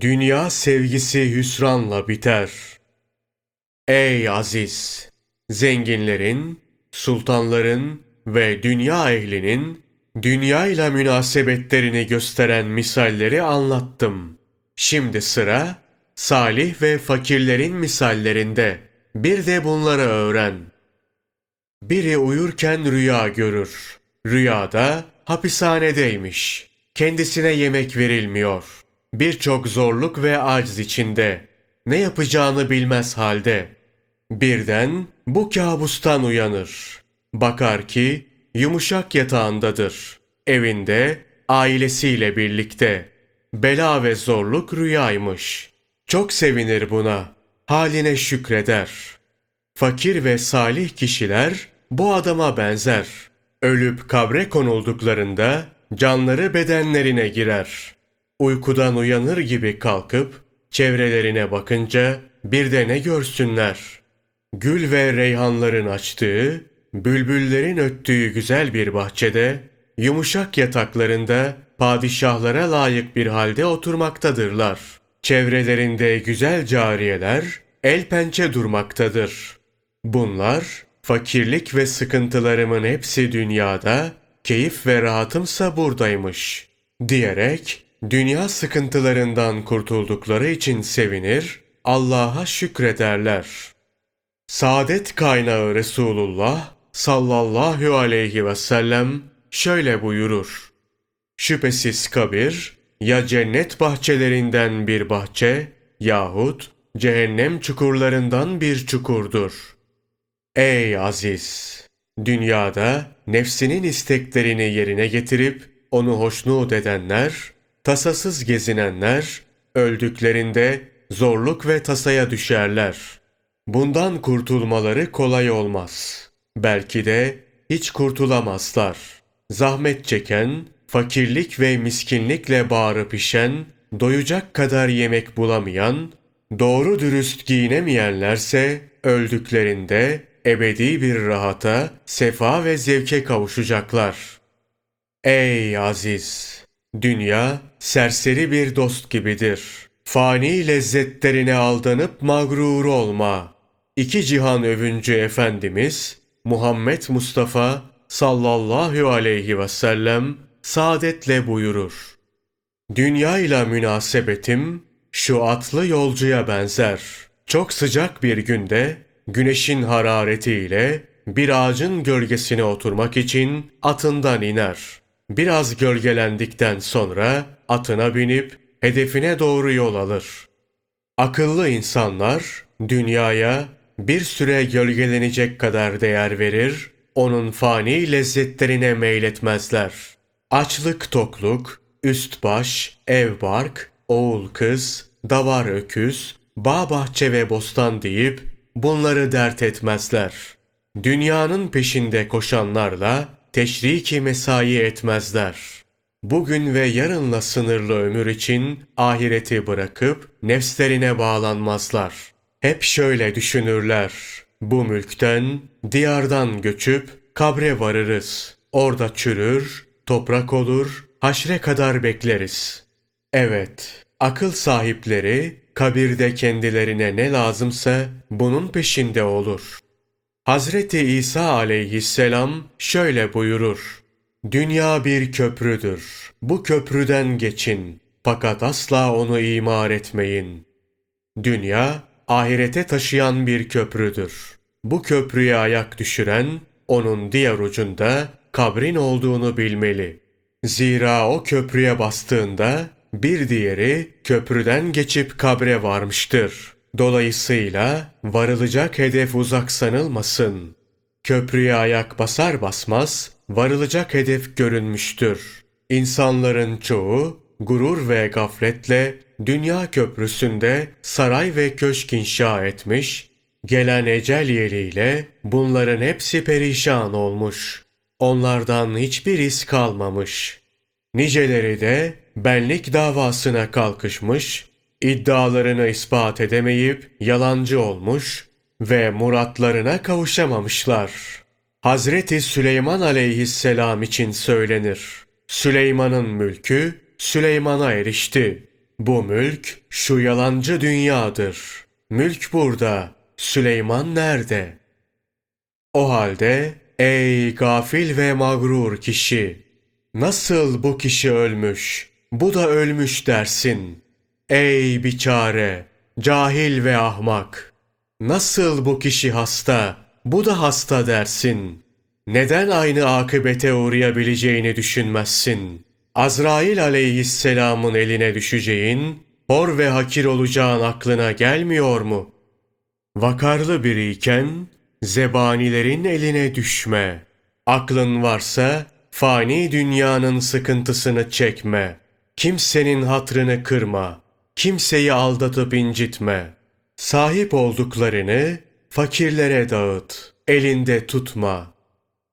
Dünya sevgisi hüsranla biter. Ey aziz! Zenginlerin, sultanların ve dünya ehlinin dünya ile münasebetlerini gösteren misalleri anlattım. Şimdi sıra salih ve fakirlerin misallerinde. Bir de bunları öğren. Biri uyurken rüya görür. Rüyada hapishanedeymiş. Kendisine yemek verilmiyor. Birçok zorluk ve aciz içinde. Ne yapacağını bilmez halde. Birden bu kabustan uyanır. Bakar ki yumuşak yatağındadır. Evinde, ailesiyle birlikte. Bela ve zorluk rüyaymış. Çok sevinir buna. Haline şükreder. Fakir ve salih kişiler bu adama benzer. Ölüp kabre konulduklarında canları bedenlerine girer. Uykudan uyanır gibi kalkıp çevrelerine bakınca bir de ne görsünler? Gül ve reyhanların açtığı, bülbüllerin öttüğü güzel bir bahçede, yumuşak yataklarında padişahlara layık bir halde oturmaktadırlar. Çevrelerinde güzel cariyeler el pençe durmaktadır. Bunlar fakirlik ve sıkıntılarımın hepsi dünyada, keyif ve rahatımsa buradaymış diyerek dünya sıkıntılarından kurtuldukları için sevinir, Allah'a şükrederler. Saadet kaynağı Resulullah sallallahu aleyhi ve sellem şöyle buyurur. Şüphesiz kabir ya cennet bahçelerinden bir bahçe yahut cehennem çukurlarından bir çukurdur. Ey aziz! Dünyada nefsinin isteklerini yerine getirip onu hoşnut edenler, tasasız gezinenler, öldüklerinde zorluk ve tasaya düşerler. Bundan kurtulmaları kolay olmaz. Belki de hiç kurtulamazlar. Zahmet çeken, fakirlik ve miskinlikle bağırıp işen, doyacak kadar yemek bulamayan, doğru dürüst giyinemeyenlerse öldüklerinde ebedi bir rahata, sefa ve zevke kavuşacaklar. Ey aziz! Dünya serseri bir dost gibidir. Fani lezzetlerine aldanıp mağrur olma. İki cihan övüncü Efendimiz Muhammed Mustafa sallallahu aleyhi ve sellem saadetle buyurur. Dünya ile münasebetim şu atlı yolcuya benzer. Çok sıcak bir günde güneşin hararetiyle bir ağacın gölgesine oturmak için atından iner. Biraz gölgelendikten sonra atına binip hedefine doğru yol alır. Akıllı insanlar dünyaya bir süre gölgelenecek kadar değer verir, onun fani lezzetlerine meyletmezler. Açlık tokluk, üst baş, ev bark, oğul kız, davar öküz, bağ bahçe ve bostan deyip bunları dert etmezler. Dünyanın peşinde koşanlarla teşriki mesai etmezler. Bugün ve yarınla sınırlı ömür için ahireti bırakıp nefslerine bağlanmazlar. Hep şöyle düşünürler. Bu mülkten, diyardan göçüp kabre varırız. Orada çürür, toprak olur, haşre kadar bekleriz. Evet, akıl sahipleri kabirde kendilerine ne lazımsa bunun peşinde olur. Hazreti İsa aleyhisselam şöyle buyurur. Dünya bir köprüdür. Bu köprüden geçin. Fakat asla onu imar etmeyin. Dünya, ahirete taşıyan bir köprüdür. Bu köprüye ayak düşüren, onun diğer ucunda kabrin olduğunu bilmeli. Zira o köprüye bastığında bir diğeri köprüden geçip kabre varmıştır. Dolayısıyla varılacak hedef uzak sanılmasın. Köprüye ayak basar basmaz varılacak hedef görünmüştür. İnsanların çoğu gurur ve gafletle dünya köprüsünde saray ve köşk inşa etmiş, gelen ecel yeliyle bunların hepsi perişan olmuş. Onlardan hiçbir iz kalmamış. Niceleri de benlik davasına kalkışmış, iddialarını ispat edemeyip yalancı olmuş ve muratlarına kavuşamamışlar. Hazreti Süleyman aleyhisselam için söylenir. Süleyman'ın mülkü Süleyman'a erişti. Bu mülk şu yalancı dünyadır. Mülk burada. Süleyman nerede? O halde ey gafil ve mağrur kişi, nasıl bu kişi ölmüş, bu da ölmüş dersin. Ey biçare, cahil ve ahmak, nasıl bu kişi hasta, bu da hasta dersin. Neden aynı akıbete uğrayabileceğini düşünmezsin? Azrail aleyhisselamın eline düşeceğin, hor ve hakir olacağın aklına gelmiyor mu? Vakarlı biriyken, zebanilerin eline düşme. Aklın varsa, fani dünyanın sıkıntısını çekme. Kimsenin hatrını kırma. Kimseyi aldatıp incitme. Sahip olduklarını fakirlere dağıt. Elinde tutma.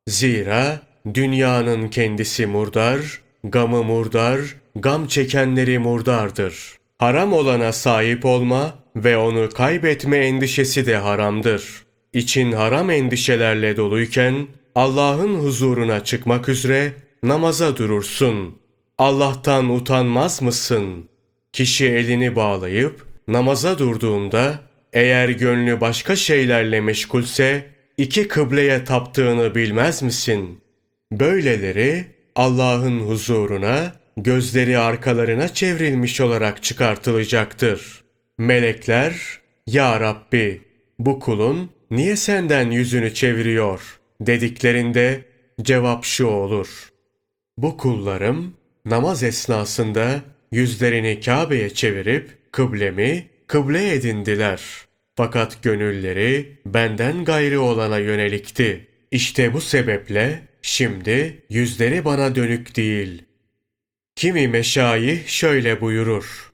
Zira dünyanın kendisi murdar, gamı murdar, gam çekenleri murdardır. Haram olana sahip olma ve onu kaybetme endişesi de haramdır. İçin haram endişelerle doluyken Allah'ın huzuruna çıkmak üzere namaza durursun. Allah'tan utanmaz mısın? Kişi elini bağlayıp namaza durduğunda eğer gönlü başka şeylerle meşgulse iki kıbleye taptığını bilmez misin? Böyleleri Allah'ın huzuruna gözleri arkalarına çevrilmiş olarak çıkartılacaktır. Melekler, Ya Rabbi bu kulun niye senden yüzünü çeviriyor dediklerinde cevap şu olur. Bu kullarım namaz esnasında yüzlerini Kabe'ye çevirip kıblemi kıble edindiler. Fakat gönülleri benden gayri olana yönelikti. İşte bu sebeple şimdi yüzleri bana dönük değil. Kimi meşayih şöyle buyurur.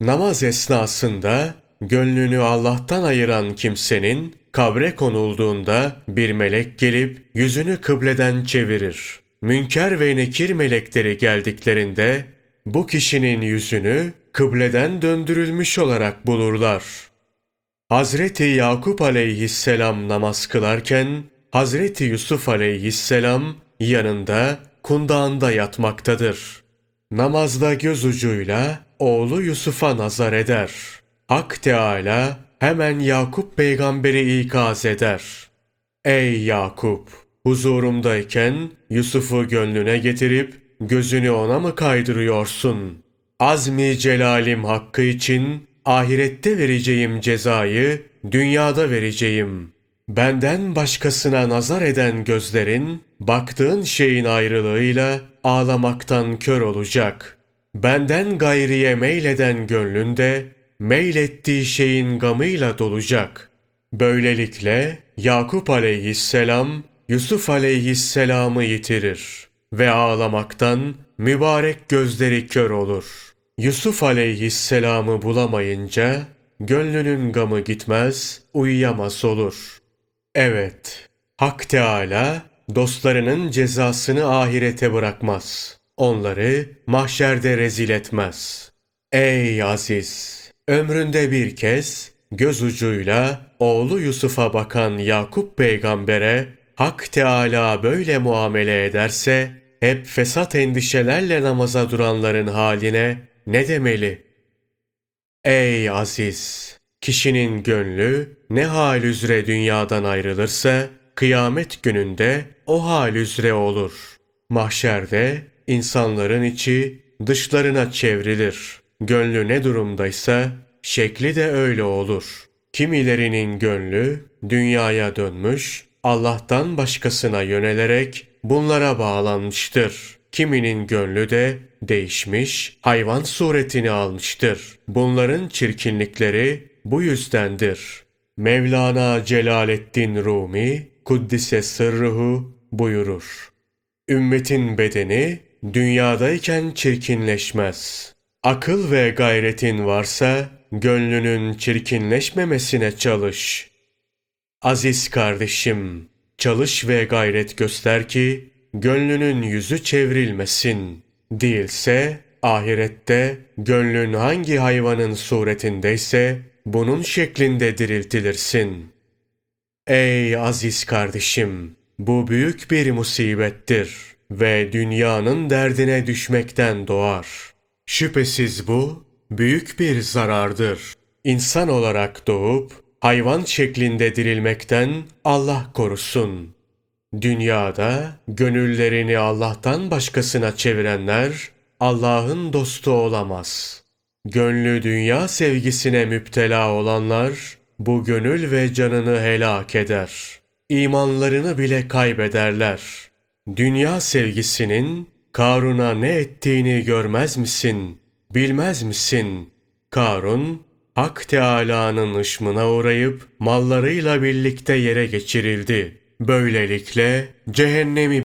Namaz esnasında gönlünü Allah'tan ayıran kimsenin kabre konulduğunda bir melek gelip yüzünü kıbleden çevirir. Münker ve nekir melekleri geldiklerinde bu kişinin yüzünü kıbleden döndürülmüş olarak bulurlar. Hazreti Yakup aleyhisselam namaz kılarken Hazreti Yusuf aleyhisselam yanında kundağında yatmaktadır. Namazda göz ucuyla oğlu Yusuf'a nazar eder. Hak Teala hemen Yakup peygamberi ikaz eder. Ey Yakup! Huzurumdayken Yusuf'u gönlüne getirip gözünü ona mı kaydırıyorsun? Azmi celalim hakkı için ahirette vereceğim cezayı dünyada vereceğim. Benden başkasına nazar eden gözlerin baktığın şeyin ayrılığıyla ağlamaktan kör olacak. Benden gayriye meyleden gönlün de meylettiği şeyin gamıyla dolacak. Böylelikle Yakup aleyhisselam Yusuf aleyhisselamı yitirir ve ağlamaktan mübarek gözleri kör olur. Yusuf aleyhisselamı bulamayınca gönlünün gamı gitmez, uyuyamaz olur. Evet, Hak Teala dostlarının cezasını ahirete bırakmaz. Onları mahşerde rezil etmez. Ey aziz! Ömründe bir kez göz ucuyla oğlu Yusuf'a bakan Yakup peygambere Hak Teala böyle muamele ederse hep fesat endişelerle namaza duranların haline ne demeli? Ey aziz! Kişinin gönlü ne hal üzere dünyadan ayrılırsa kıyamet gününde o hal üzere olur. Mahşerde insanların içi dışlarına çevrilir. Gönlü ne durumdaysa şekli de öyle olur. Kimilerinin gönlü dünyaya dönmüş, Allah'tan başkasına yönelerek bunlara bağlanmıştır. Kiminin gönlü de değişmiş, hayvan suretini almıştır. Bunların çirkinlikleri bu yüzdendir. Mevlana Celaleddin Rumi, Kuddise Sırruhu buyurur. Ümmetin bedeni dünyadayken çirkinleşmez. Akıl ve gayretin varsa gönlünün çirkinleşmemesine çalış. Aziz kardeşim, çalış ve gayret göster ki gönlünün yüzü çevrilmesin. Değilse ahirette gönlün hangi hayvanın suretindeyse bunun şeklinde diriltilirsin. Ey aziz kardeşim, bu büyük bir musibettir ve dünyanın derdine düşmekten doğar. Şüphesiz bu büyük bir zarardır. İnsan olarak doğup hayvan şeklinde dirilmekten Allah korusun. Dünyada gönüllerini Allah'tan başkasına çevirenler Allah'ın dostu olamaz. Gönlü dünya sevgisine müptela olanlar bu gönül ve canını helak eder. İmanlarını bile kaybederler. Dünya sevgisinin Karun'a ne ettiğini görmez misin? Bilmez misin? Karun, Hak Teâlâ'nın ışmına uğrayıp mallarıyla birlikte yere geçirildi. Böylelikle cehennemi